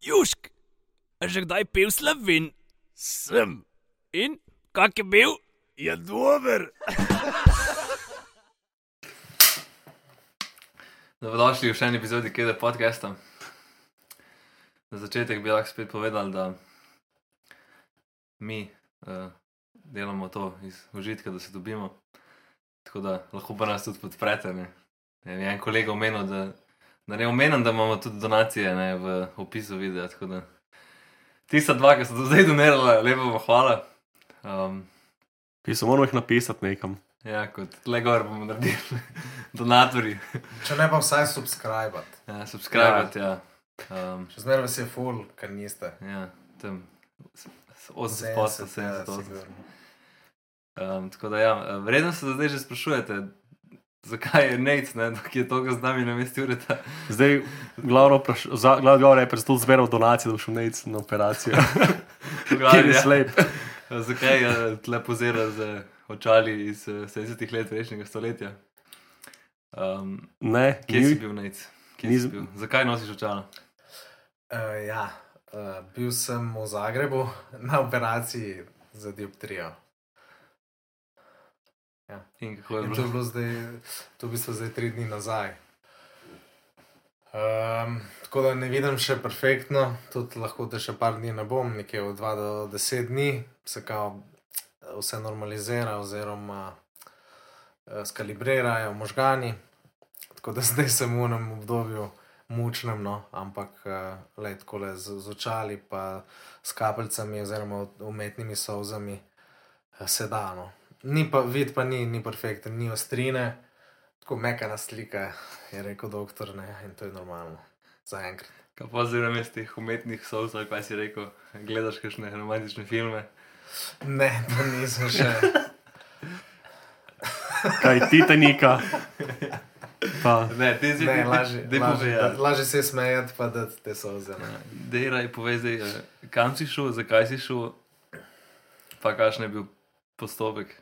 Južk, a že kdaj pil slovin? Sem, In kak je bil? je dober. Dobrodošli v še eni epizodi Kede podcasta. Za začetek bi lahko spet povedal, da mi uh, delamo to iz užitka, da se dobimo. Tako da lahko pa nas tudi podprete. Ne? Ne, je en kolega omenil, da, da ne omenim, da imamo tudi donacije ne, v opisu videa. Tako da tista dva, ki so do zdaj donirala, lepo vam hvala. Um, Pismo moramo jih napisati nekam. ja, kot le gor bomo naredili donatorji. Če ne pa vsaj subscribe. Ja, subscribe, ja. Um, Še zmeraj vas je full, ker niste. Ja, tam 80 posto, 70 ja, posto. Um, tako da, ja, verjetno se zdaj že sprašujete, zakaj je Nec, ne, ki je toliko z nami na mestu ureta. Zdaj, glavno vpraš- za- glavni odgovor je, da sem zbiral donacije, da bo šel nec na operacijo. Kjer je slep. Zakaj je tle pozira z očali iz eh, 70 let prejšnjega stoletja? Um, Ne, kje si ni, bil? Kje si bil? Zakaj nosiš očala? Uh, ja, uh, bil sem v Zagrebu na operaciji za dioptrijo. In kako je In to je bilo? bilo zdaj, to je v bistvu zdaj tri dni nazaj. Um, tako da ne vidim še perfektno, tudi lahko te še par dni ne bom, nekje od 2 do 10 dni, se kao vse normalizira, oziroma uh, skalibrirajo možgani. Tako da zdaj sem v enem obdobju mučnem, no, ampak uh, le tako le z, z očali, pa s kapljicami, oziroma umetnimi solzami, uh, se da. No. Ni pa vid, pa ni, ni perfekten, ni ostrine, tako mekana slika, je rekel doktor, ne, in to je normalno. Zaenkrat. Kaj pa zdaj na mestu teh umetnih ali kaj si rekel, gledaš kakšne romantične filme? Ne, to nisem še. kaj Titanika. Pa, Ne, ti si Ne, lažje, ja. lažje se smejati, pa da te soze. Dej raj povej zdaj, eh, kam si šel, zakaj si šel, pa kakšen je bil postopek.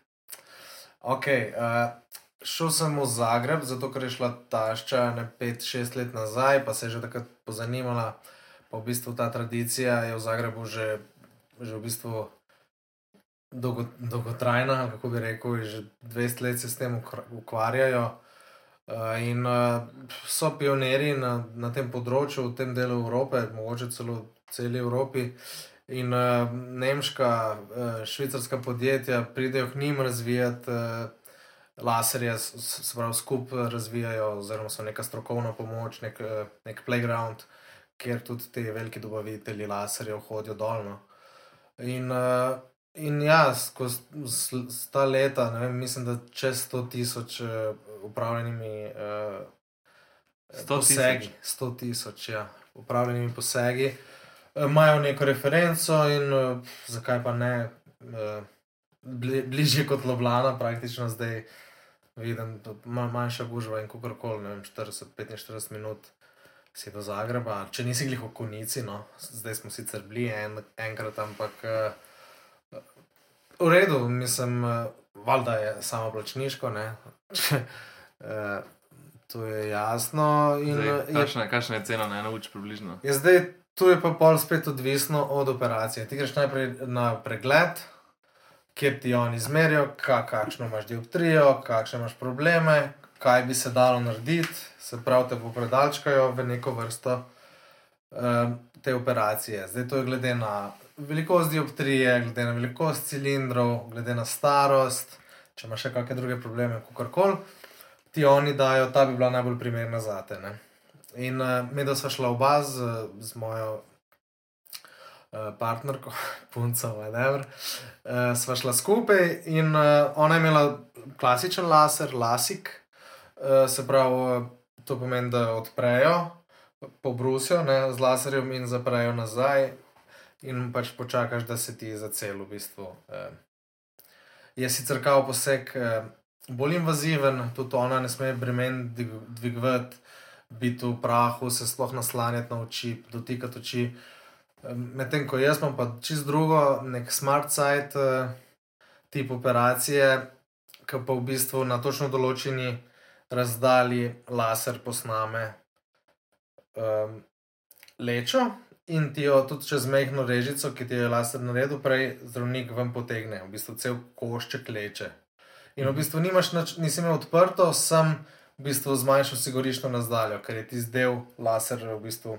Ok, uh, šel sem v Zagreb, zato ker je šla tašča ne 5-6 let nazaj, pa se je že takrat pozanimala. Pa v bistvu ta tradicija je v Zagrebu že, že v bistvu dolgo, dolgotrajna, kako bi rekel, že 20 let se s tem ukvarjajo. Uh, in uh, so pionirji na, na tem področju, v tem delu Evrope, mogoče celo v celi Evropi. In uh, nemška, uh, švicarska podjetja pridejo k njim razvijati uh, laserje, s- s- se pravi, skupaj razvijajo, oziroma so neka strokovna pomoč, nek, uh, nek playground, kjer tudi ti veliki dobavitelji laserjev hodijo dolno. In, uh, in ja, skozi ta leta, vem, mislim, da čez 100 tisoč uh, upravljenimi uh, 100 posegi. 100 tisoč, ja, upravljenimi posegi. Eh, Imajo neko referenco in uh, zakaj pa ne, uh, bli, bližje kot Ljubljana, praktično zdaj vidim, da ima manjša gužva in kako koli, ne vem, 40-45 minut si do Zagreba, če nisi glih v konici, no, zdaj smo sicer bili en, enkrat, ampak uh, v redu, mislim, uh, valjda je samo plačniško, ne. uh, to je jasno. Eh, je kakšna, kakšna je cena na eno uč približno? Je zdaj, tu je pa pol spet odvisno od operacije. Ti greš najprej na pregled, kjer ti oni izmerijo, ka, kakšno imaš dioptrijo, kakšne imaš probleme, kaj bi se dalo narediti, se pravi, te popredalčkajo v neko vrsto um, te operacije. Zdaj to je glede na velikost dioptrije, glede na velikost cilindrov, glede na starost, če imaš še kakšne druge probleme, kakorkoli. Ti oni dajo, ta bi bila najbolj primerna za te. Ne? In uh, mi, da smo šla oba z, z mojo uh, partnerko, punco, whatever, uh, sva šla skupaj in uh, ona je imela klasičen laser, lasik, uh, se pravi, uh, to pomeni, da odprejo, pobrusijo ne, z laserjem in zaprejo nazaj, in pač počakaš, da se ti zaceli v bistvu. Uh, je sicer kao poseg. Uh, Bolj invaziven, tudi ona ne sme bremen dvig- dvigovati, biti v prahu, se sploh naslanjati na oči, dotikati oči. Medtem ko jaz imam pa čist drugo, nek smart site, eh, tip operacije, ki pa v bistvu na točno določeni razdalji laser posname um, lečo in ti jo tudi čez mehko režico, ki ti jo je laser naredil, prej zdravnik ven potegne, v bistvu cel košček leče. In v bistvu nimaš, nič, nisi imel odprto, sem v bistvu zmanjšal si goriščno razdaljo, ker je ti zdel laser v bistvu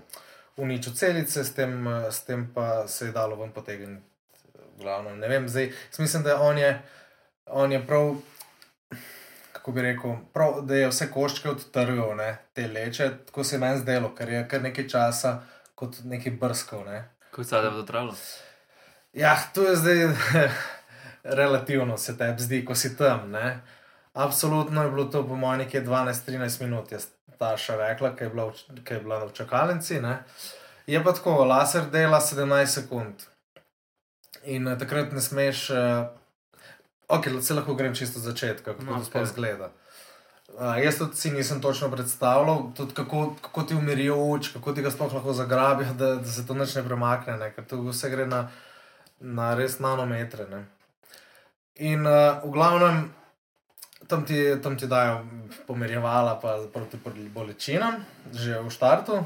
uničil celice, s tem, eh, s tem pa se je dalo ven potegniti. Glavno, ne vem, zdaj, mislim, da on je, on je prav, kako bi rekel, prav, da je vse koščke odtrgal, ne, te leče, tako se je meni zdelo, ker je kar nekaj časa kot neki brskal. Ne. Kako se je to trajalo? Ja, to je zdaj relativno, se tebi zdi, ko si tam. Ne. Absolutno je bilo to, po mojem, nekje 12-13 minut, je starša rekla, ki je bila v, je bila v čakalnici. Ne. Je pa tako, laser dela 17 sekund. In uh, takrat ne smeš, uh, ok, se lahko grem čisto od začetka, kako No, to sploh zgleda. Uh, jaz tudi si nisem točno predstavljal, tudi kako, kako ti umirijo oči, kako ti ga sploh lahko zagrabijo, da, da se to nič ne premakne, ne? ker to vse gre na, na res nanometre. Ne? In uh, v glavnem tam ti, tam ti dajo pomirjevala, pa proti bolečinam, že v štartu.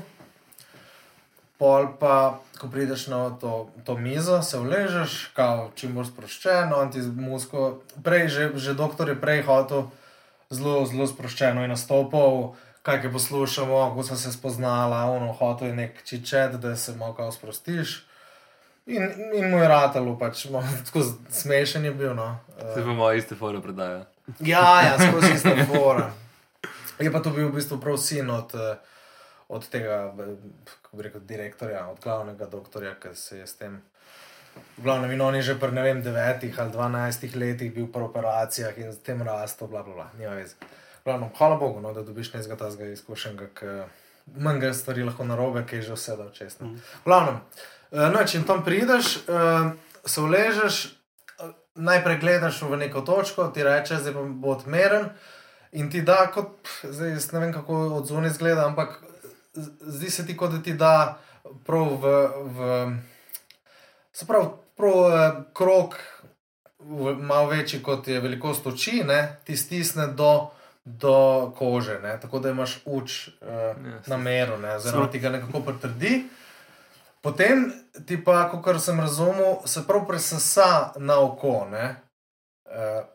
Pol pa, ko prideš na to, to mizo, se vležeš, kao, čim bolj sproščeno, on ti z musko. Prej, že, že doktor je prej hotel zelo, zelo sproščeno in nastopil, kaj je poslušamo, kako sem se spoznala, ono hotel je nek čičet, da se malo kao sprostiš. In, in mu je ratalo, pač tako smešen je bil. No. Se pa moja iste fore predaja. Ja, ja, skozi ista fora. Je pa to bil v bistvu prav sin od, eh, od tega, kako bi rekel, direktorja, od glavnega doktorja, ki se je s tem. V glavnem, in on je že pri ne vem, devetih ali dvanajstih letih bil po operacijah in z tem rastel, bla, bla, bla, nima veze. V glavnem, hvala Bogu, no, da dobiš nekaj tazga izkušenega, ki manj ga stvari lahko narobe, ki je že vse da čestno. V glavnem, eh, no, če tam prideš, eh, se uležeš, najprej gledaš v neko točko, ti reče, zdaj bo odmeren. In ti da, kot, zdaj ne vem, kako od zunaj izgleda, ampak zdi se ti, kot da ti da prav v, v se pravi, prav eh, krok, v- malo večji kot je velikost oči, ne, ti stisne do, do kože, ne, tako da imaš uč uh, Ja, na meru, oziroma ti ga nekako potrdi. Potem ti pa, kot sem razumel, se prav presesa na oko, ne, uh,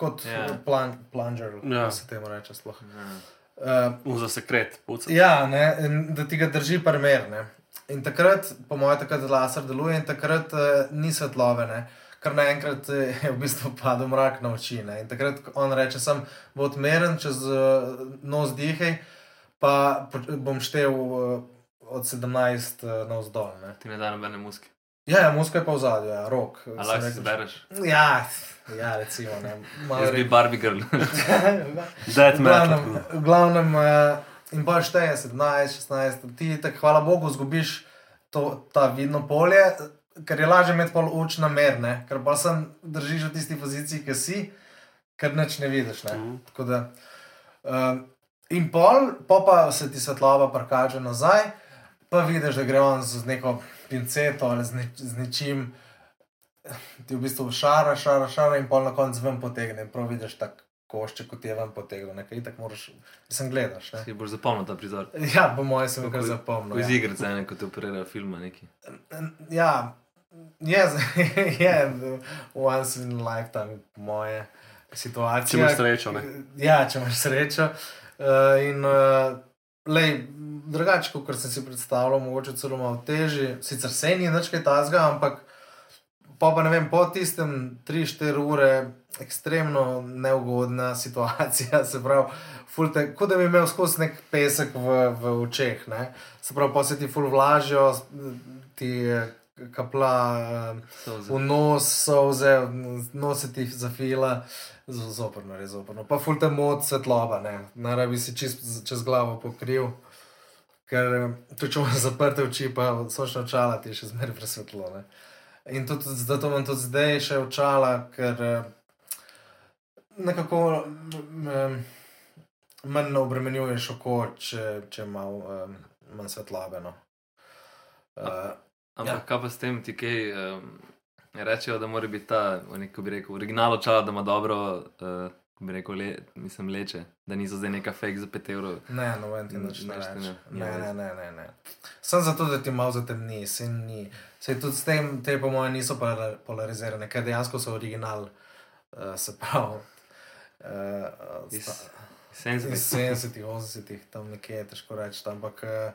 kot Ja. yeah. plan, plunger, Ja. kako se temu reče. Sploh. Ja. Uh, Za sekret, puca. Ja, ne, da ti ga drži primer. Ne. In takrat, po mojem, takrat laser deluje in takrat uh, ni svetlobe, ne. kar naenkrat eh, je v bistvu padel mrak na oči. Ne. In takrat on reče, sem odmeren čez uh, nos dihaj, pa bom štev uh, od 17 uh, navzdol. Ne. Ti ne da nobene muske. Ja, ja muska je pa v zadju, ja, rok. A sem lahko si zbereš. Ja, ja, recimo. Ne, malo Jaz bi re- Barbie girl. Dead V glavnem, metal. v glavnem uh, in pa šteje 17, 16, ti tako, hvala Bogu, zgubiš to, ta vidno polje, ker je lažje imeti pol oči na merne, ker pa sem držiš v tisti poziciji, ki si, ker nič ne vidiš. Ne? Tako Da, uh, in pol, pa se ti svetloba prikaže nazaj, pa vidiš, da gre on z neko pinceto ali z, ne, z nečim. Ti v bistvu šara, šara, šara, in pol na koncu ven potegne. in Prav vidiš tako košče, kot je vam potegnil, nekaj tako moraš, sem gledaš. Ne? Si boš zapomnil ta prizor. Ja, po mojem sem ga kar zapomnil. Ko iz Ja. igre, ne, ko te operirajo filma neki. ja, je, je, once in a lifetime, moje situacije. Če imaš srečo, ne. Ja, če imaš srečo. Uh, in uh, lej, drugače, kot sem si predstavljal, mogoče celo malo težje, sicer se ni nič kaj tazga, ampak pa, pa ne vem, po tistem 3-4 ure ekstremno neugodna situacija, se pravi, fulte, kot da bi imel skozi nek pesek v, v očeh, ne? se pravi, pa se ti ful vlažijo, ti kapla. Solze. v nos, solze, nos se ti zafila, zoprno, res zoprno. Pa ful te mod svetloba, ne, narav bi si čist čez glavo pokril. Ker eh, tudi če imaš zaprte oči, pa sočna očala ti še zmeraj presvetlo. Ne. In tudi, zato imam tudi zdaj še očala, ker eh, nekako m, m, manj obremenjuješ oko, če, če malo um, manj svetlobe. No. Uh, Ampak Ja. kaj pa s tem ti kaj? Um, rečejo, da mora biti ta, kako bi rekel, original očala, da ima dobro uh, ko bi rekel, le, mislim, leče, da niso zdaj neka fake za 5 evrov. Ne, no, vem ti Nič ne ne, reče. ne, Ne, ne. ne. Sem zato, da ti malo zatemni, se ni. Se tudi s tem, te po mojem niso polar- polarizirane, ker dejansko so original, uh, se pravi. Uh, Iz- sta- Senzitivno. Iz 70-ih, 80-ih, tam nekje je težko reči, ampak eh,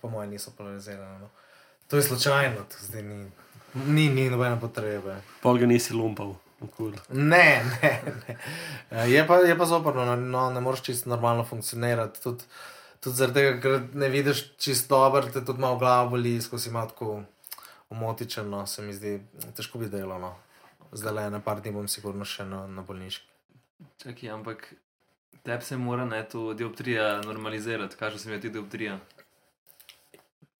po mojem niso polarizirane. No. To je slučajno, to zdaj ni, ni, ni nobene potrebe. Pol ga nisi lumpal. Cool. Ne, ne, ne. Eh, Je pa, je pa zoprno, no, no, ne moreš čisto normalno funkcionirati. Tudi, tudi zaradi tega, ker ne vidiš čisto dobro, te tudi malo glava boli, skozi ima tako omotičeno, se mi zdi, težko bi delo. No. Zdaj le na par dni bom sigurno še na, na bolniški. Čakaj, ampak tebi se mora ne to dioptrija normalizirati, kaže se mi ti dioptrija.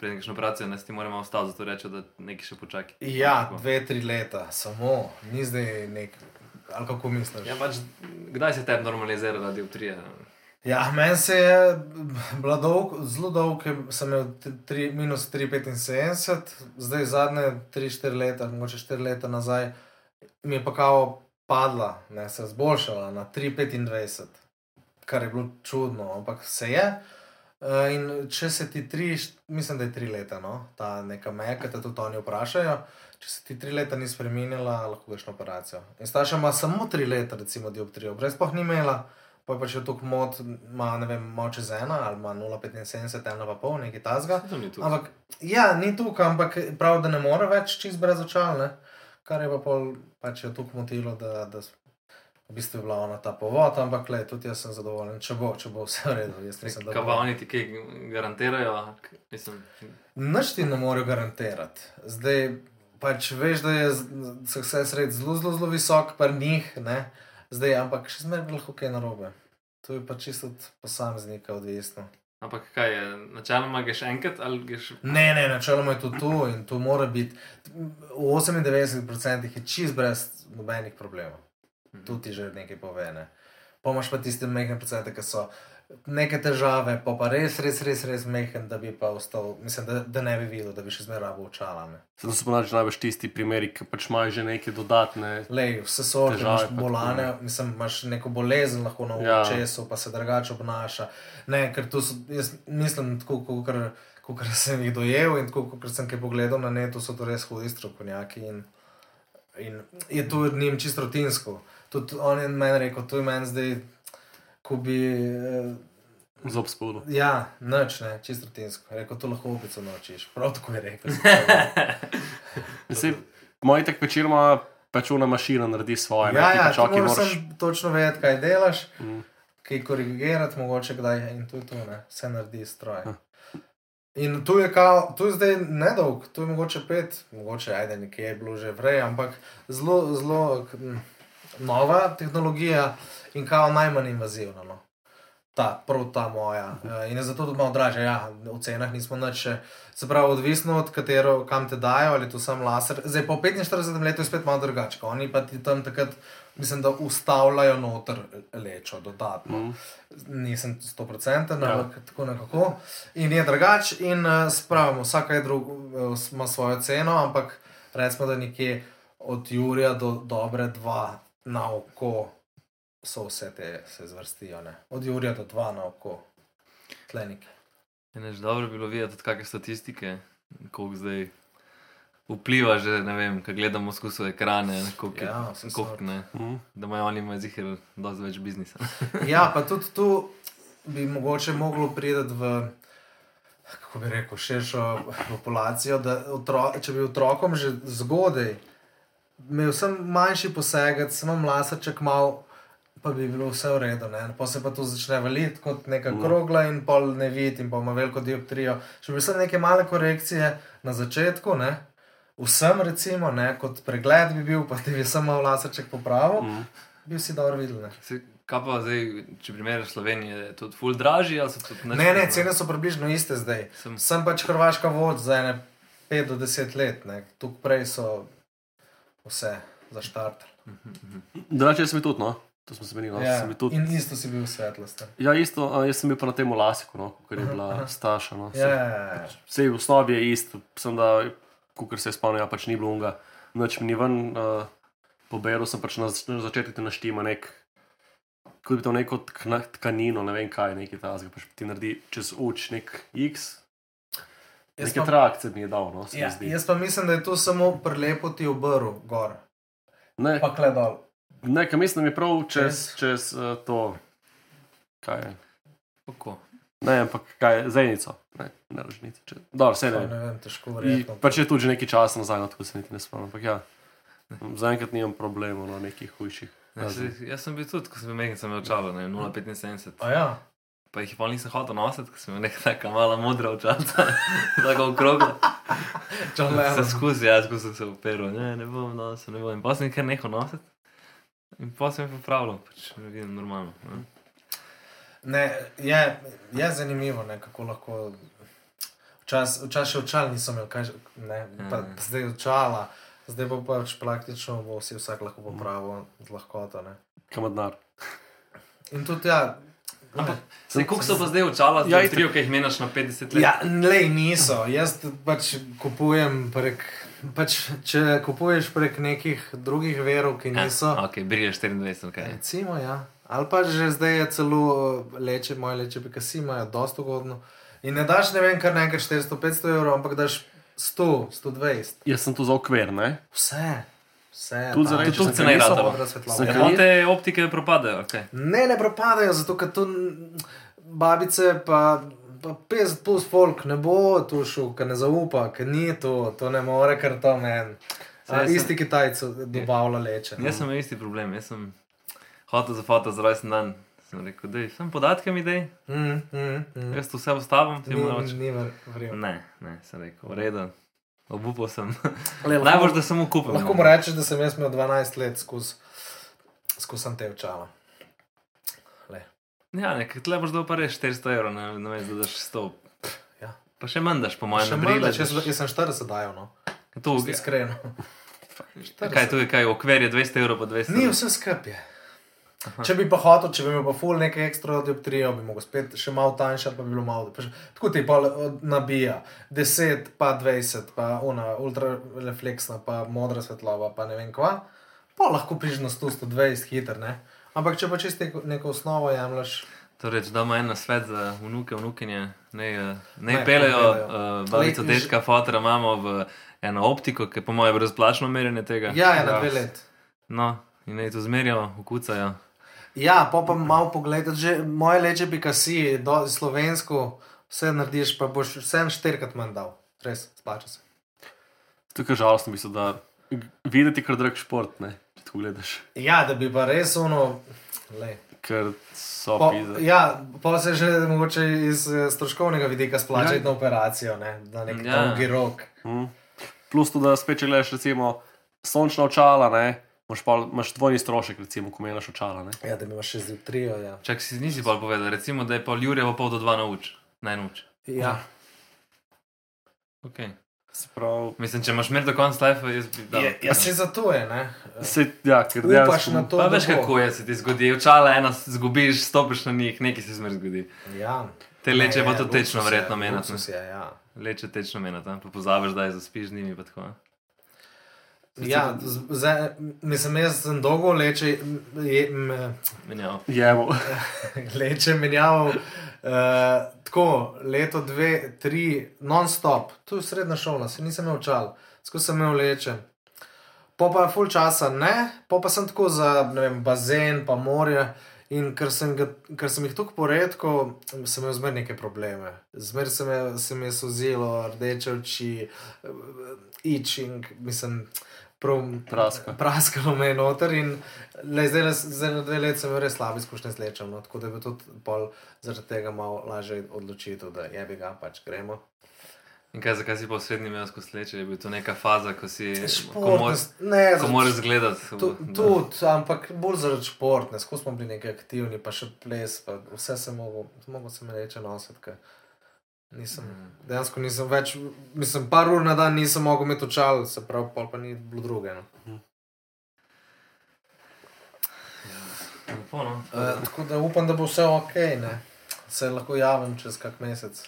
Pred nekšno operacijo ne ti moramo ostati, zato reče, da nekaj še počakaj. Ja, Tako. dve, tri leta, samo, ni zdaj nek. Ali kako misliš? Ja, pač, kdaj se tebi normalizira dioptrija? Ja, meni se je bila dolg, zelo dolg, ker sem imel tri, minus 3,75, zdaj zadnje 3-4 leta, mogoče 4 leta nazaj, mi je pa kao padla, ne, se je zboljšala na 3,25, kar je bilo čudno, ampak se je. Eh, In če se ti tri, mislim, da je tri leta, no, ta neka meja, ki te tudi oni vprašajo, če se ti tri leta ni spremenila, lahko greš na operacijo. In starša ima samo tri leta, recimo, dioptrijo, brez pa ni imela. Pa je pač je tukaj mod, ima ne vem, malo čez ena ali ima 0,75, ena pa pol, nekaj tasga. To. Ampak, ja, ni tukaj, ampak prav, da ne more več čist brez očal, ne? kar je pa pol, pač je tukaj motilo, da, da v bistvu je bila ona ta povod, ampak le, tudi jaz sem zadovoljen, če bo, če bo vse v redu. Mislim, bo. pa oni ti kaj garantirajo? Mislim, Nič ti ne morejo garantirati. Zdaj, pač veš, da je success rate zelo, zelo, zelo visok, pa njih, ne? Zdaj, ampak še zmeraj lahko kaj narobe. To je pa čisto od posameznika odvisno. ampak kaj je, načeloma greš enkrat ali greš. Ne, ne, načeloma je to tu in to mora biti. V 98% je čist brez nobenih problemov. Tu ti že nekaj pove. Ne. Pomaž pa tiste mehke procente, ki so neke težave, pa pa res, res, res, res mehen, da bi pa ostal, mislim, da, da ne bi videl, da bi še zmeraj rabo očala. Zato so ponači največ tisti primeri, ki pač imajo že neke dodatne. Lej, vse so, Težave imaš tako, bolane, ne. mislim, imaš neko bolezen, lahko na Ja. očesu, pa se drugače obnaša. Ne, ker tu so, jaz mislim, tako kot sem jih dojel in tako kot sem kaj pogledal na netu, so to res hudi strokovnjaki. In, in je to njim čisto rutinsko. Tudi on je meni rekel, to je meni zdaj, ko bi. eh, Zob spodu. Ja, noč, ne, čisto rutinsko. Rekel, to lahko opico naučiš. Prav tako je rekel. Zdaj, moj tak večeroma pečuna mašina naredi svoje. ne, Ja, ti ja, pač, ti okej, moraš moraš- točno vedeti, kaj delaš, Mm. kaj korigirati, mogoče kdaj in to je to, ne? vse naredi stroj. Ah. In tu je, kao, tu je zdaj nedolg, tu je mogoče pet, mogoče ajde nekje je bilo že vrej, ampak zelo, zelo k- m, nova tehnologija in kao najmanj invazivna. No. Ta, prav ta moja. Eh, In je zato tudi malo dražja. Ja, v cenah nismo nič. še- Se pravi, odvisno od katero, kam te dajo, ali je to sam laser. Zdaj, po 45 letu je spet malo drugače. Oni pa ti tam takrat, mislim, da ustavljajo noter lečo dodatno. Mm. Nisem 100%, Ja. ampak tako nekako. In je drugače, in spravimo, vsaka je drug, ima svojo ceno, ampak recimo, da nekje od Jurija do dobre dva na oko so vse te se zvrstijo. Ne? Od Jurija do dva na oko, tlenike. Než dobro bi bilo videti kakšne statistike, koliko zdaj vpliva že, ne vem, ko gledamo skozi ekrane, koliko, Ja, ja, sorte. ne. Mm. Da imajo oni zihar dosti več biznisa. Ja, pa tudi tu bi mogoče moglo priti v. Kako bi rekel, širšo populacijo, da otro, če bi otrokom že zgodaj imel sem manjši posegec, samo laserček mal, pa bi bilo vse v redu. Pa se pa to začne valiti kot neka Mm. krogla in pol ne vidi, in pa ima veliko dioptrijo. Če bi samo neke male korekcije na začetku, ne, vsem recimo, ne, kot pregled bi bil, pa ti bi samo laserček popravil, Mm. bi vsi dobro videli. Ne. Se, kaj pa zdaj, če primerjaš Slovenijo, je tudi full dražji ali so tudi nič Ne, ne, cene so približno iste zdaj. Sem, Sem pač Hrvaška vod za ene 5 do 10 let, tukaj prej so vse zaštartali. Drugače, jaz sem tudi, no. To smo se menili, no. Ja, sem bil tudi. in isto si bil svetlost. Ja, isto, jaz sem bil pa na tem lasiku, no, ker je bila aha. staša. No. Ja, ja, ja. Vse v osnovi je isto, sem da, kot se spomnim, ja, pač ni bilo unga, noč mi ni ven, uh, poberal sem pač na, na začetku naštima nek kot bi to neko tkanino, ne vem kaj, nekaj tazga, pa ti naredi čez uč nek X. Neke pa- trakce mi je dal, no, se mi Ja, zdi. jaz pa mislim, da je to samo prelepo ti obrv gor, Ne, pa kle dol. ne, kaj mislim, da mi je prav čez, Čez? čez uh, to, kaj je. Kako? Ne, ampak kaj je, zenico, ne, ne rožnico. Če... Dobro, vse ne. Ne vem, težko verjetno. pač je tudi že nekaj časa nazaj, no, tako se niti ne spomnim. Ampak ja, zaenkrat nimam problemov, no, nekih hujših. Ja, saj, jaz sem bil tudi, ko sem bil mehen, sem imel očala, ne, 0,75. A ja, Pa jih pa nisem hotel nositi, ker sem imel neka taka mala modra očalca, tako okrogla. John Se skozi, jaz ko sem se operal, ne, ne bom nosil, ne bom. In pa sem kar nehal nositi. In pa sem jih popravljal, pač ne vidim normalno. Ne. Ne, je, je zanimivo, ne, kako lahko. Včasih včas še očal nisem imel, kaj, ne, pa, Mm. zdaj očala, zdaj bo pač praktično bo si vsak lahko popravil z lahkoto. Ne. Kamadnar. In tudi ja. Koliko so pa zdaj očala, Ja, ja, itak. tri, ki jih meniš na 50 let? Ja, lej, niso. Jaz pač kupujem prek. Pač, če kupuješ prek nekih drugih verov, ki niso. Ja, ok, briješ 24, ok. Recimo, ja. Ali pa že zdaj je celo eh, leče, moje leče, bi kasi imajo, dosta ugodno. In ne daš, ne vem, kar nekaj 400-500 evrov, ampak daš 100, 120. Jaz sem tu za okvir, ne? Vse. Vse. Tudi zaradi. Modra svetloba. Zakaj? Ja, Ja. no, te optike propadajo, ok. Ne, ne propadajo, zato ker to n- babice pa. Pa 50 plus folk ne bo tu šel, ker ne zaupa, ker ni to, to ne more, ker to meni. Jaz sem- Isti Kitajci dobavlja leče. Jaz sem imel isti problem, jaz sem hotel za foto za rojsten dan. Sem rekel, da sem podatke mi dej, Mm, mm, mm. jaz to vse ustavim, ti moraš. Ne, ne, sem rekel, v redu. Obupal sem. Le, lahko- Najbolj, da sem mu kupil. Lahko mu rečeš, da sem jaz imel 12 let skozi skozi te očala. Le. Ja, nekaj tle boš dal pa res 400 evrov, ne, ne veš, da daš 100. Ja. Pa še manj daš, po mojem, več, jaz, jaz sem 40 dajal, no. To, Iskreno. kaj tu je, kaj okver je 200 evrov, pa 200 Ni vse skupaj. Če bi pa hotel, če bi imel pa full nekaj ekstra dioptrijo, bi mogel spet še malo tanjša, pa bi bilo malo. Pa še, tako ti pa nabija. 10, pa 20, pa una ultrarefleksna, pa modra svetloba, pa ne vem kva. Pa lahko priš na 100, 120 hiter, ne. Ampak če pa čisto neko, neko osnovo jemliš, Torej, če damo en svet za vnuke, vnukinje, ne, eh, ne pelejo peljejo. uh, babico, Lej, dečka, fotora, imamo v eno optiko, ki je po mojem brezplačno merjenje tega. ja, je na Ja. dve let. No, in naj to zmerijo, ukucajo. Ja, pa pa malo pogledaj, že moje leče bi kasi, do, slovensko, vse narediš, pa boš vsem štirikrat manj dal. Res, splača se. Tukaj je žalostno, mislim, da videti kar drag šport, ne? Če to gledaš. Ja, da bi pa res ono. lej. Ker so Po, pizde. ja, pa se že mogoče iz eh, stroškovnega vidika splača Ja. na operacijo, ne? na nek Ja. dolgi rok. Mm. Plus to, da spet če gledaš recimo sončna očala, ne? Imaš, pa, imaš dvojni strošek, recimo, ko meniš očala. Ne? Ja, da imaš še zjutrijo. Ja. Čak si nisi bolj povedal, recimo, da je pol Jurjevo pol do dva nauč, naj nauč. Ja. Okay. Se pravi, Mislim, če imaš mer do konca life, jaz bi dal. Je, ja, se zato je, ne? se, ja, ker Upaš dejansko- na to, Pa veš, kako je, se ti zgodi, očala ena zgubiš, stopiš na njih, nekaj se zmer zgodi. Ja. Te leče Ne, pa to tečno je, verjetno menati. je, ja. Leče tečno menati, pa pozabiš, da je zaspiš z njimi. pa tako, a. Ja, z- zdaj, mislim, jaz sem dolgo leče, je, m, Menjal. Jemo. leče menjaval. Uh, tako, leto, dve, tri, non-stop, tu je srednja šola, se nisem imel čal, skozi sem imel leče. Po pa full časa ne, po pa sem tako za ne vem, bazen, pa morje. In ker sem, ga, ker sem jih tako poredko, sem imel zmer neke probleme. Zmer se mi, se mi je sozilo, rdeče oči, eh, itching, mislim, prav Praska. praskalo me je noter. In le, zdaj, zdaj dve leti sem res slabe izkušnje s lečem, no, tako da je bil tudi pol zaradi tega malo lažje odločitev, da je bi ga pač gremo. In kaj, zakaj si pa v srednji imel skozi leče? Je bila to neka faza, ko si ko Športne, mor- s- ne, ko zaradi- moraš gledati. Tu- da. Tudi, ampak bolj zaradi športne, skozi smo bili neki aktivni, pa še ples, pa vse se mogel, mogel sem reči nositi. Nisem, dejansko nisem več, mislim, par ur na dan nisem mogel imeti očal, se pravi, pol pa ni bilo druge. No. Lepo, no. Uh, tako da upam, da bo vse ok, ne. se lahko javim čez kak mesec.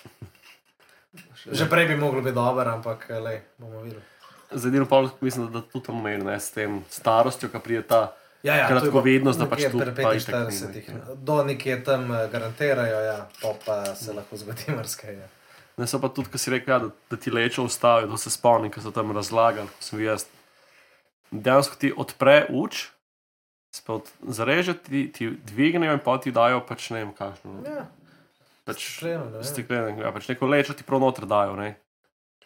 Že prej bi moglo biti dobro, ampak le, bomo videli. Zdaj, edino pa mislim, da, tudi ne, s tem starostjo, ki pride ta Ja, ja, to je kratko pa vednost, da pač nekje tu pri pa itak ni 45, nekaj. do nekje tam eh, garantirajo, ja, to pa se lahko zgodi marsikaj. Ja. Ne, so pa tudi, ko si rekel, ja, da, da ti leče ustavijo, da se spomnim, ko so tam razlagali, ko sem jaz. Dejansko ti odpre uč, spet zareže, ti, ti dvignejo in pa ti dajo pač ne vem, kakšno. Ja, pač, stekleno, ne vem. steklene, ja, pač neko lečo ti prav noter dajo. Ne?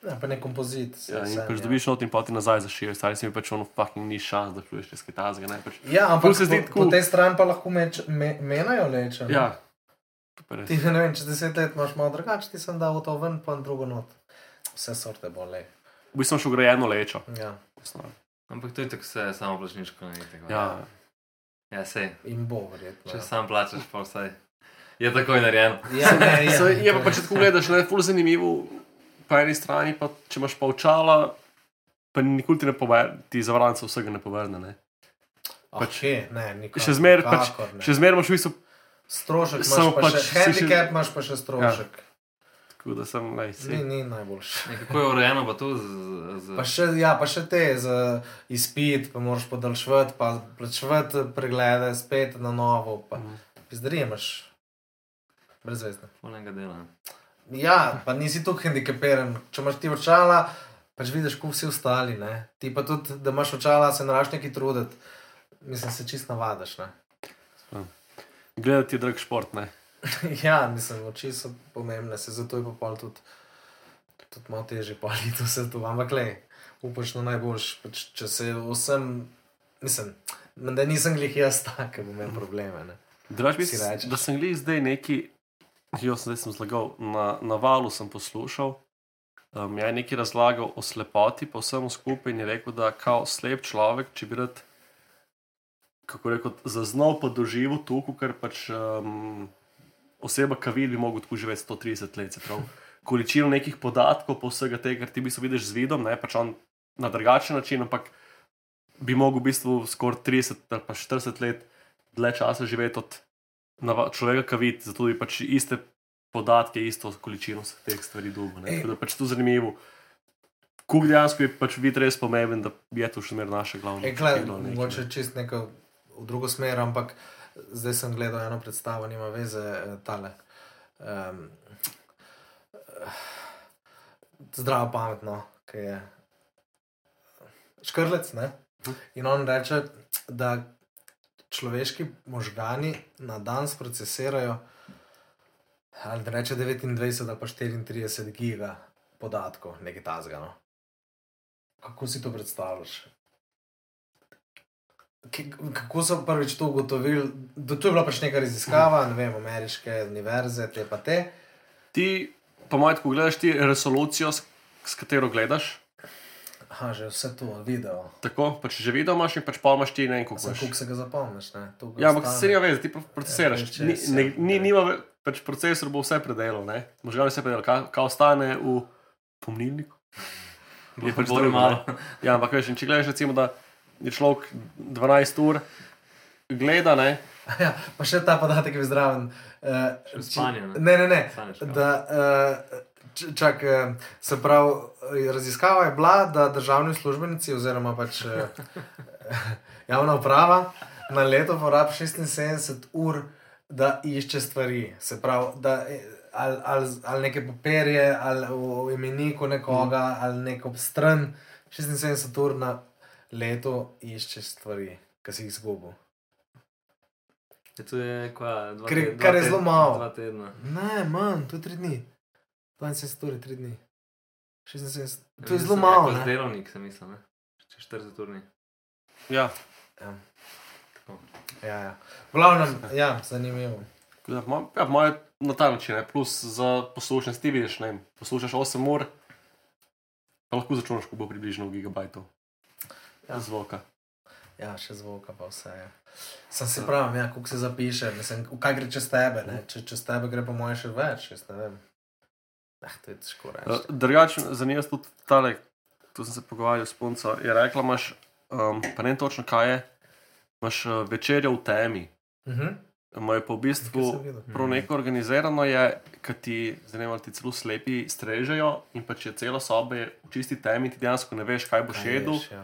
Ja, pa nek kompozit. Ja, in pač ja. dobiš not in pa ti nazaj zašijo. Stari si mi pač ono fucking ni šans, da čuješ čez kitazga. Ne? Pač, Ja, ampak se zdi po, tako- po tej strani pa lahko meč, me, menajo leče. ne? ja, to pa res. Ti ne vem, čez deset let imaš malo drugače, ti sem dal to ven, pa drugo not. Vse sorte bole. V bistvu imaš ugrajeno lečo. Ja. osnovi. Ampak to je tako vse samo plačniško. ne, tako. Ja, ja sej. In bo verjetno. Če ja. sam plačaš, pa vsaj. Je takoj narejeno. Ja, ne, ja, Se, je pa to pač tako gledaš, ne, ful zanimivo. Po eni strani, pa, če imaš pa očala, pa nikoli ti ne povrne, ti zavaranca vsega ne povrne. Ne. Ah, pač- kje? ne, nikakor, Še zmeraj pač, zmeraj imaš v bistvu, Strošek samo pa pač še si še- handicap imaš, pa še strošek. tako da sem, lej, Ni, si. ni najboljši. Kako je urejeno pa to z. z... Pa še, ja, pa še te za izpit, pa moraš podaljšati, pa plačevati preglede spet na novo. Pa zdaj imaš brezvezne. Polnega dela. Ja, pa nisi tu handikepiran. Če imaš ti očala, pač vidiš, kot vsi ostali. Ne? Ti pa tudi, da imaš očala, se naraš neki truditi. Mislim, se čist navadiš. Ne? Gledati je drag šport, ja, mislim, oči so pomembne, se zato je pa pol tudi, tudi malo težje paliti vse to. Ampak le, upaš na najboljš. Pač, če se vsem, mislim, da nisem glih jaz tak, ki bo imel probleme. Draž bi Si rečeš. da sem gledal zdaj neki, jo zdaj sem zlagal, na, na valu sem poslušal. Um, je nekaj razlagal o slepoti, pa vsemu skupaj in je rekel, da kao slep človek, če bi rad, kako rekel, zaznal pa doživel to, kar pač um, oseba, ki vidi, bi mogel tako živeti 130 let. se pravi, Količino nekih podatkov, pa vsega tega, kar ti bi se vidiš z vidom, ne pač on na drugačen način, ampak bi mogel v bistvu skoraj 30 ali pa 40 let dlje časa živeti od človeka, ki vidi, zato bi pač iste podatke, isto količino vseh teh stvari dolgo. Ej. Tako da pač to zanimivo. Kuk dejansko je pač vid res pomemben, da je to še zmeraj naše glavno. E, gled, mogoče ne. čist neko v drugo smer, ampak zdaj sem gledal eno predstavo, nima veze, eh, tale. Um, zdravo, pametno, ki je škrlec. Ne? In on reče, da človeški možgani na dan procesirajo, ali da reče 29 ali pa 34 giga podatkov, nekaj tazga. No? Kako si to predstavljaš? Kako so prvič to ugotovili? Da to je bila pač neka raziskava, ne vem, ameriške univerze, te pa te. Ti, po mojem, ko gledaš ti resolucijo, s katero gledaš, Aha, že vse to, video. tako pač že video imaš in pač pa imaš ti ne en imaš. kuk se ga zapomniš, ne? To ga Ja, ampak ostane. se nima veze, ti pro- procesiraš. Ja, Ni, ne, ja. ni, nima, pač procesor bo vse predelal, ne? možgani vse predelal, kaj, kaj ostane v pomnilniku. Je pač drugo, malo. ne. Ja, ampak veš, če gledaš, recimo, da je človek 12 ur gleda, ne, Ja, pa še ta podatek je zdraven. Uh, Še spanje, ne? ne, ne, ne. Sanješ? Da, uh, čak, uh, se pravi, eh, raziskava je bila, da državni uslužbenci oziroma pač uh, javna uprava na leto porabi 76 ur, da išče stvari. Se pravi, da eh, ali, ali, ali neke papirje, ali v imeniku nekoga, mm. ali neko stran, 76 ur na leto išče stvari, ki si jih izgubil. Je to je kva, dva, Kar dva kar je zelo malo. Ne, manj, to je tri dni. 72 ur, tri dni. 76, to je Ja, zelo malo. Kot ne. delovnik sem mislil, ne? Če 40 urni. ja, Ja. Ja, ja. V glavnem, ja, zanimivo. Tako mo- ja, moje na ta način, ne, plus za poslušanje, ti vidiš, ne, vem, poslušaš 8 ur, pa lahko začneš, ko bo približno v gigabajtu Ja. ja. zvoka. Ja, še zvoka pa vse. Ja. Sem si pravi, ja, kako se zapiše, mislim, kaj gre čez tebe. Ne? Če čez tebe gre po moje še več, jaz ne vem. Ah, to je težko Uh, reči. Drugače, zanimivo je tudi tale, tu sem se pogovarjal s punco, je rekla, imaš, um, pa ne točno kaj je, imaš uh, večerjo v temi. Mhm. Imajo pa v bistvu prav neko organizirano je, ki ti, zanimivo, ti celo slepi strežejo in pa če cela soba je v čisti temi, ti dejansko ne veš, kaj boš jedel. ja.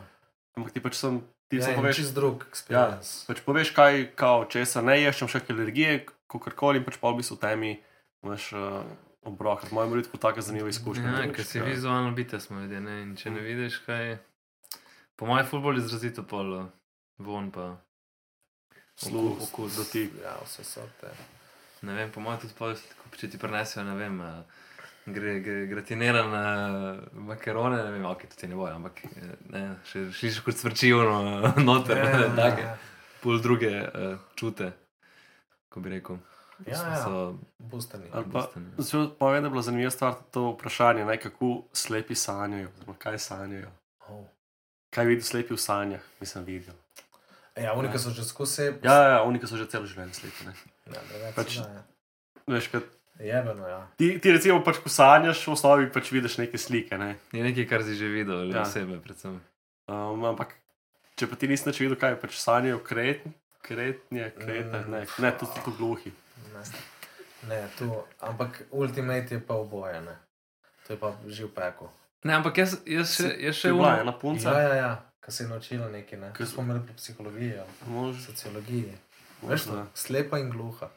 Ampak ti pač sem ti Ja, in poveš, čist drug ja, experience. pač poveš, kaj, kao, česa ne ješ, če imaš kakšne alergije, kakorkoli, in pač pa v bistvu v temi imaš uh, obrok. Moje je bilo tako zanimivo izkušnja. Ja, ker si ja. vizualno bite smo ljudje, ne? In če ne vidiš, kaj je. Po mojem futbolu izrazito pol, eh, von pa. Sluh, okus, dotik. Ja, vse so te. Ne vem, po mojem tudi pol, če ti prenesejo, ne vem. eh, Gre, gre, gratinirane makarone, ne vem, ok, to ti ne bojo, ampak eh, ne, še šliš kot svrčijo noter, Ja, ne, take, ja, pol druge uh, čute, ko bi rekel. Ja, ja, So, boostani. Ali pa, ja. zelo da je bila zanimiva stvar to vprašanje, ne, kako slepi sanjajo, oziroma kaj sanjajo. Oh. Kaj vidijo slepi v sanjah, nisem videl. Ja, unika so že skozi. Ja, ja, oni ki so že celo življenje slepi. Ne. ja, drugače pač- da, ja. Veš, kad, Jebeno, ja. ti, ti recimo, pač, ko sanjaš, v osnovi pač vidiš neke slike. Ne. Je nekaj, kar si že videl, Ja. ja. osebe predvsem. Um, ampak, če pa ti nisi nič videl, kaj pač sanjajo, kret, kretnje, krete, Mm. ne, ne, to so tu gluhi. Ne, ne tu. Ampak Ultimate je pa oboje, ne. To je pa živ peko. Ne, ampak jaz, jaz še, jaz še uno, ena punca, Ja, ja, ja. Kaj se je naučila nekaj, ne. Kaj smo imeli po psihologiji, Mož, sociologiji. Veš to? možno. Slepa in gluha.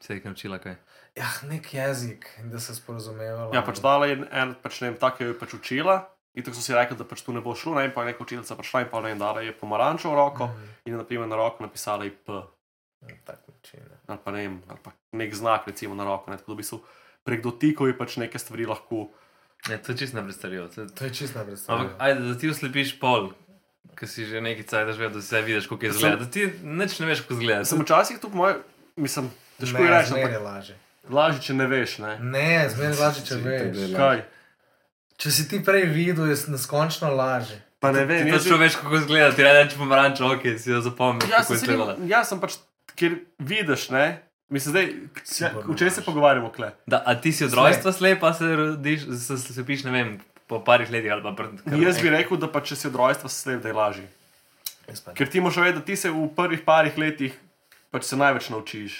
se je naučila kaj. Ja, nek jezik, in da se sporazumevala. Ja, pač dala je en, pač ne vem, tako jo je pač učila. In tako so si rekli, da pač tu ne bo šlo, ne vem, pa je neka učiteljica prišla in pa ne vem, dala je pomarančo v roko Mhm. in je naprimer na roko napisala i P. Tak način. ne. Ali pa ne vem, ali pa nek znak recimo na roko. Ne, tako da v bistvu prek dotikov je pač neke stvari lahko. Ne, to je čisto nepredstavljivo. To- To je čisto Ampak, predstavljeno. ajde, da ti uslepiš pol, ki si že nekaj cajt že da vse vidiš, kako je zgleda. Da ti nič ne veš, kako zgleda. Sem včasih tu po mojem, mislim, težko je reči, zmeraj ampak je lažje. lažje, če ne veš. Ne? Ne, zmeraj lažje, če veš. Kaj? Če si ti prej videl, je neskončno lažje. Pa ne vem, Ti jaz točno veš, kako zgleda, ti reče pomarančo, ok, si jo zapomniš, je sem, jaz sem pač, ker vidiš, ne. Mislim, zdaj, Sigurno o čem se pogovarjamo, kle? Da, a ti si od rojstva slep, pa se rodiš, se slepiš, ne vem, po parih letih ali pa pred. kar Jaz bi rekel, da pa če si od rojstva slep, da je lažje. Ker ti moraš vedeti, da ti se v prvih parih letih pač se največ naučiš.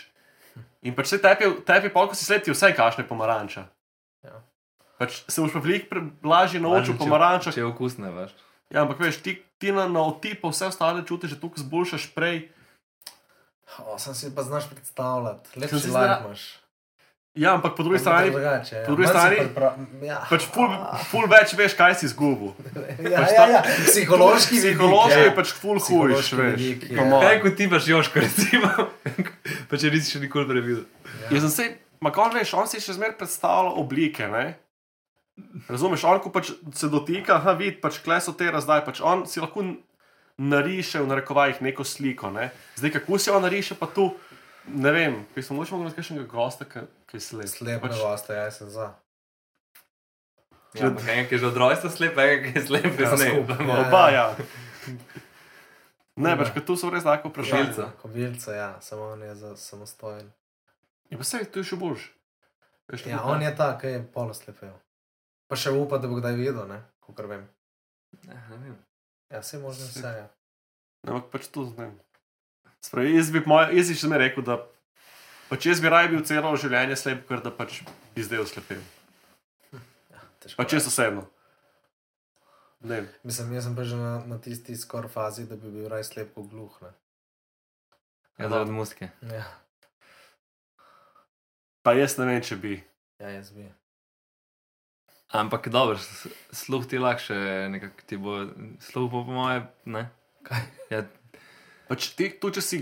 In pač se tebi pa, ko si slep, ti vse kašne pomaranča. Ja. Pač se boš pa veliko lažje naučil pomaranča. Če je okusne, veš. Ja, ampak veš, ti, ti na, na otipu vse ostale čutiš, že tukaj zboljšaš prej. O, sem si pa znaš predstavljati. Lepši life zna- imaš. Ja, ampak po drugi strani, drugače, ja. po drugi strani- pripra- ja. pač ful, ful več veš, kaj si izgubil. ja, pač ja, ta- ja. Psihološki vidik, Psihološki ja. je pač ful huj, Psihološki veš. vidik, ja. Kaj kot ti imaš Joško, recimo, pa če nisi še nikoli previdel. Jaz sem se, ma on veš, on si še zmeraj predstavlja oblike, ne? Razumeš, on ko pač se dotika, ha, vidi, pač kle so te razdalje, pač on si lahko nariše v narekovajih neko sliko, ne? Zdaj, kako si on nariše, pa tu, ne vem, kaj smo mogli imeti kakšnega gosta, ki je slep. Slep Pač- ne vasta, ja sem za. Ja, ki je že od rojstva slep, ki je slep, Ja, ne. skupaj, ja. Oba, ja. Ne, pač, ker tu so res tako vprašanja. Kobilca. Kobilca, ja, samo on je za samostojen. Ja, pa se, tu je še boljš. Veš, Ja, tako, on je ta, ki je poloslepel. Pa še upa, da bo kdaj videl, ne? Kakor vem. Ja, ne vem. Ja, vse možno vse, ja. Ampak pač tu ne. vem. Spravi, jaz bi, moj, jaz bi še ne rekel, da pač jaz bi raje bil celo življenje slep, ker da pač bi zdaj oslepel. Težko Pač je. jaz osebno. Ne. Mislim, jaz sem pa že na, na tisti skoraj fazi, da bi bil raj slep kot gluh. Ne? Ja, zaradi muzike. Ja, Pa jaz ne vem, če bi. ja, jaz bi. Ampak dobro, sluh ti lahko še nekako ti bo, sluh bo po moje, ne. Kaj? Ja, Pač ti, tu, če si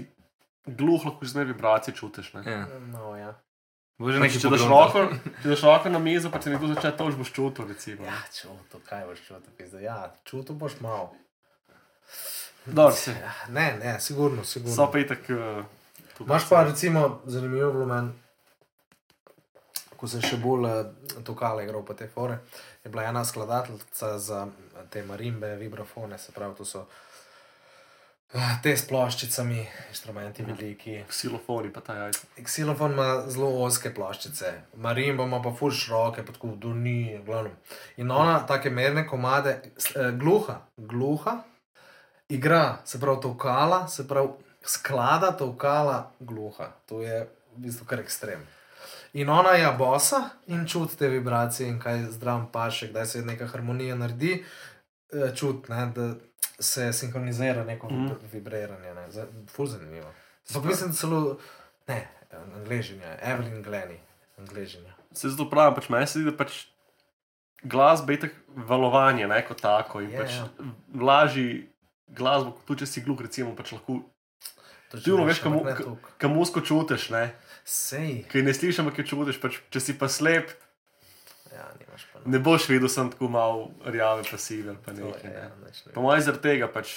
gluh, lahko že zmeraj vibracije čutiš. Ne? ja. No, ja. Bo že Pač, če daš roko, če daš roko na mizo, pa če nekdo začne to, boš čutil. Recimo. Ja, čutil, kaj boš čutil, pizda. Ja, čutil boš malo. Dobro, se. Ja, ne, ne, sigurno, sigurno. So pa itak. Uh, Imaš pa recimo zanimivo bilo meni, ko sem še bolj uh, tokale igral po te fore, je bila ena skladateljica za te marimbe, vibrafone, se pravi, to so uh, te s ploščicami, instrumenti veliki. Ksilofoni pa ta jajca. Xilofon ima zelo oske ploščice, marimba ima pa ful široke, pa tako do ni, glavno. In ona take merne komade, eh, gluha, gluha, igra, se pravi, tokala, se pravi, sklada tokala, gluha. To je v bistvu kar ekstrem. In ona je bosa in čuti te vibracije in kaj zdrav paše, kdaj se neka harmonija naredi. eh, čuti, da se sinhronizira neko mm. vibriranje. Ne. Za- Ful zanimivo. Ampak mislim, da celo, ne, angližinja, Evelyn Glenny, angližinja. Se zato pravim, pač meni se zdi, da pač glasba je tako valovanje, ne kot tako. In Je, pač ja. vlaži glasbo, kot tudi če si gluh, recimo, pač lahko Divno, veš, ampak kamu- ne k- toliko. kamusko čutiš, ne. Sej, Kaj ne slišiš, ampak jo čutiš, pač, če si pa slep, ja, nimaš pa ne boš videl, sem tako malo rjave. Pa To nekaj, je, ne. ja, nič ne Po mojem zaradi tega pač.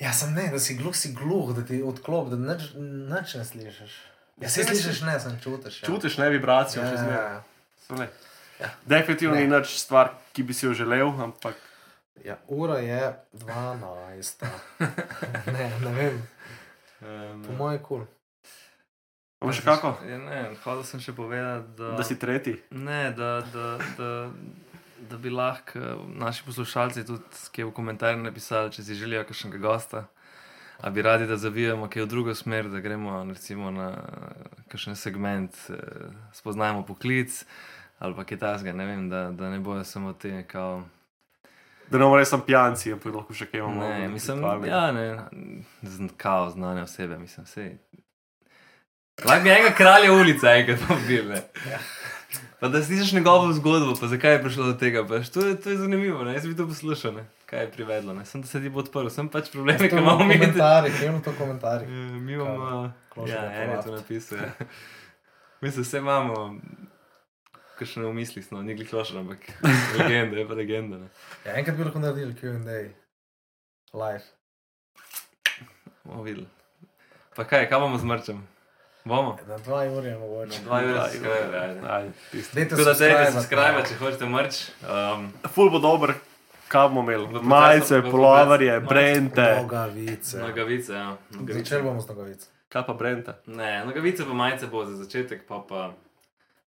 Ja, sem ne, da si gluh, si gluh, da ti odklop, da nič, nič ne slišiš. Ja, se ne slišiš, ne, sem čutiš. Ja. Čutiš ne vibracijo, ja, še ja, zmeraj. ja. Seveda. Ja. Definitivno Ne. ni nič stvar, ki bi si jo želel, ampak ja, ura je 12. ne, ne vem, Um, po mojem kul. Cool. Veš kako? Ja, ne, hotel sem še povedati, da, Da si tretji. ne, da, da, da, da bi lahko naši poslušalci tudi kaj v komentarjih napisali, če si želijo kakšnega gosta. A bi radi, da zavijemo kaj v drugo smer, da gremo recimo na kakšen segment, eh, spoznajmo poklic ali pa kaj tasga, ne vem, da, da ne bojo samo te kao. Da ne bomo res tam pijanci, ampak lahko še kaj imamo. Ne, mislim, pripravi. ja, ne, kao znane osebe, mislim, sej. Lahko bi enega kralja ulice enkrat pobil, ne. Pa da slišiš njegovo zgodbo, pa zakaj je prišlo do tega, pa to je, to je zanimivo, ne, jaz bi to poslušal, ne, kaj je privedlo, ne, sem da se ti bo odprl, sem pač problemi, ki imamo mi. komentarji, imamo to komentarji. Eh, Mi imamo, ja, en je to napisal, ja. Mislim, vse imamo, kakšne v mislih smo, ni glih lošo, ampak legenda je pa legenda, ne. Ja, enkrat bi lahko naredili QA, live. Bomo videli. Pa kaj, kaj bomo z mrčem? Bomo? Na dva uri je mogoče. Skrajuje, ajde. Aj, tisto. Dajte Tako da dajte subscribe, če hočete mrč. Um, Ful bo dober, kaj bomo imeli. Majice, polovarje, brente. Nogavice. nogavice, ja. Nogavice. Začeli bomo z nogavice. Kaj pa brente? Ne, nogavice pa majice bo za začetek, pa pa,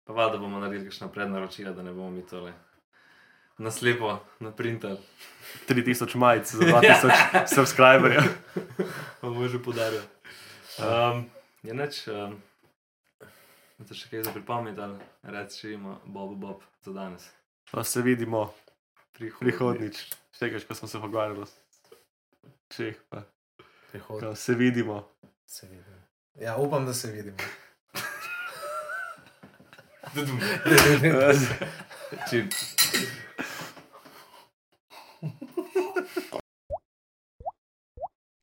pa valjda bomo naredili kakšna prednaročila, da ne bomo mi tole naslepo naprintali. 3000 majic za 2000 subscriberjev. Pa bomo že podarili. Um, je neč, um, imate še kaj za pripomniti, ali rečemo Bob Bob za danes. Pa se vidimo Prihodnji. prihodnič. Štekaš, ko smo se pogovarjali. Čeh, pa. Prihodnje Ko se vidimo. se vidimo. Ja, upam, da se vidimo. Čim.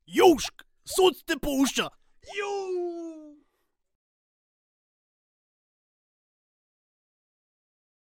Južk, sod te pušča.